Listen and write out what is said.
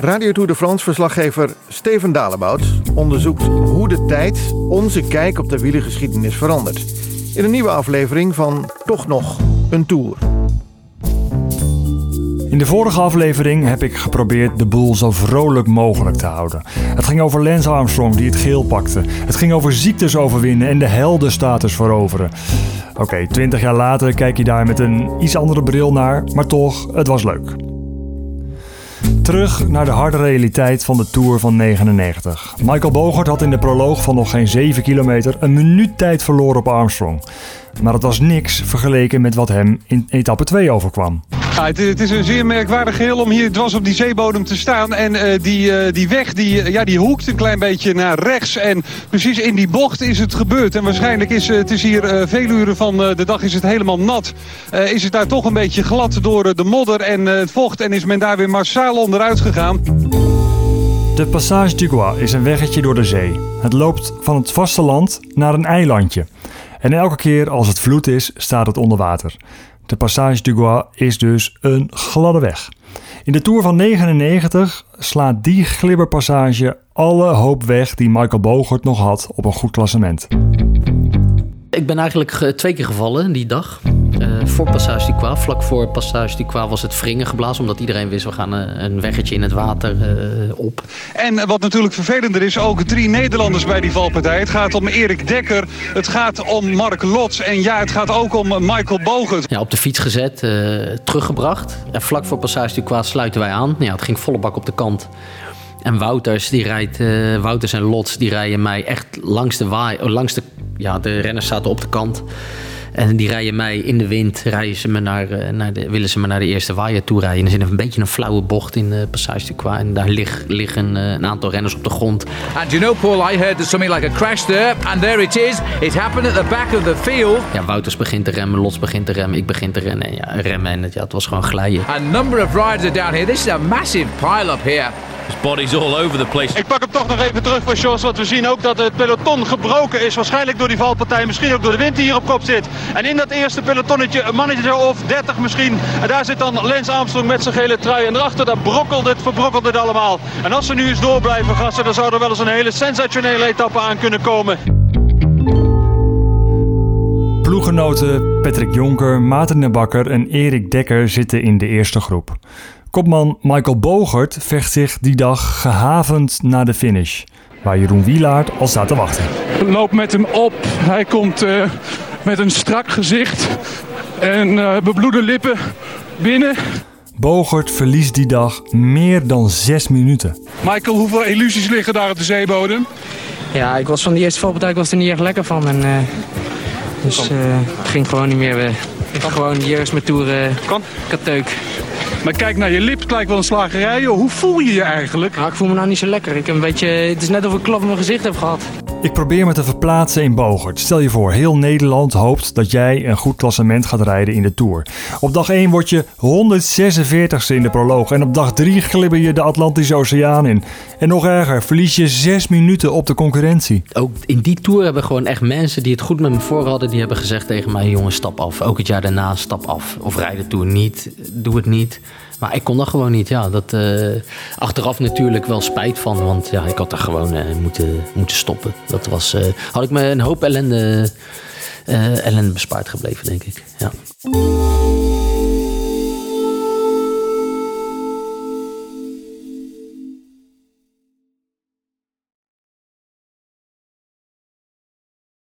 Radio Tour de France verslaggever Steven Dalebout onderzoekt hoe de tijd onze kijk op de wielergeschiedenis verandert. In een nieuwe aflevering van Toch nog een Tour. In de vorige aflevering heb ik geprobeerd de boel zo vrolijk mogelijk te houden. Het ging over Lance Armstrong die het geel pakte. Het ging over ziektes overwinnen en de heldenstatus veroveren. Oké, twintig jaar later kijk je daar met een iets andere bril naar, maar toch, het was leuk. Terug naar de harde realiteit van de Tour van 99. Michael Bogert had in de proloog van nog geen 7 kilometer een minuut tijd verloren op Armstrong. Maar het was niks vergeleken met wat hem in etappe 2 overkwam. Het, is een zeer merkwaardig geheel om hier dwars op die zeebodem te staan. En uh, die, uh, die weg die, uh, ja, die hoekt een klein beetje naar rechts. En precies in die bocht is het gebeurd. En waarschijnlijk is het is hier veel uren van de dag is het helemaal nat. is het daar toch een beetje glad door de modder en het vocht. En is men daar weer massaal onderuit gegaan. De Passage du Gois is een weggetje door de zee. Het loopt van het vasteland naar een eilandje. En elke keer als het vloed is, staat het onder water. De Passage du Gois is dus een gladde weg. In de Tour van 99 slaat die glibberpassage alle hoop weg die Michael Bogert nog had op een goed klassement. Ik ben eigenlijk twee keer gevallen die dag. Uh, voor Passage du Croix. Vlak voor Passage du Croix was het wringen geblazen. Omdat iedereen wist, we gaan uh, een weggetje in het water uh, op. En wat natuurlijk vervelender is, ook drie Nederlanders bij die valpartij. Het gaat om Erik Dekker, het gaat om Mark Lots. En ja, het gaat ook om Michael Bogert. Ja, op de fiets gezet, teruggebracht. En vlak voor Passage du Croix sluiten wij aan. Ja, het ging volle bak op de kant. En Wouters, die rijdt, Wouters en Lots, die rijden mij echt langs de waai, langs de, ja, de renners zaten op de kant. En die rijden mij in de wind, rijden ze me naar, naar de, willen ze me naar de eerste waaier toe rijden. En er zit een beetje een flauwe bocht in de Passage du Croix. En daar lig, liggen een aantal renners op de grond. And you know, Paul, I heard there's something like a crash there. And there it is. It happened at the back of the field. Ja, Wouters begint te remmen, Lots begint te remmen, ik begin te rennen. En ja, remmen en het, ja, het was gewoon glijden. A number of riders are down here. This is a massive pile-up here. His body's all over the place. Ik pak hem toch nog even terug voor Jos, want we zien ook dat het peloton gebroken is. Waarschijnlijk door die valpartij, misschien ook door de wind die hier op kop zit. En in dat eerste pelotonnetje een mannetje of 30 misschien. En daar zit dan Lance Armstrong met zijn gele trui. En erachter, daar brokkelt het, verbrokkelt het allemaal. En als ze nu eens door blijven gassen, dan zou er wel eens een hele sensationele etappe aan kunnen komen. Ploegenoten Patrick Jonker, Maarten de Bakker en Erik Dekker zitten in de eerste groep. Kopman Michael Bogert vecht zich die dag gehavend naar de finish, waar Jeroen Wielaert al staat te wachten. Loop met hem op. Hij komt uh, met een strak gezicht en uh, bebloede lippen binnen. Bogert verliest die dag meer dan zes minuten. Michael, hoeveel illusies liggen daar op de zeebodem? Ja, ik was van de eerste valpartij was er niet echt lekker van. En, uh, dus het ging gewoon niet meer. Ik gewoon hier is mijn toer kateuk. Maar kijk naar je lip, het lijkt wel een slagerij. Hoe voel je je eigenlijk? Nou, ik voel me nou niet zo lekker. Ik een beetje, het is net of ik klap in mijn gezicht heb gehad. Ik probeer me te verplaatsen in Bogert. Stel je voor, heel Nederland hoopt dat jij een goed klassement gaat rijden in de Tour. Op dag 1 word je 146ste in de proloog. En op dag 3 glibber je de Atlantische Oceaan in. En nog erger, verlies je 6 minuten op de concurrentie. Ook in die Tour hebben gewoon echt mensen die het goed met me voor hadden. Die hebben gezegd tegen mij, jongen, stap af. Ook het jaar daarna, stap af. Of rijd de Tour niet, doe het niet. Maar ik kon dat gewoon niet. Ja, dat, uh, achteraf natuurlijk wel spijt van. Want ja, ik had er gewoon uh, moeten, moeten stoppen. Dat was, uh, had ik me een hoop ellende, ellende bespaard gebleven, denk ik. Ja.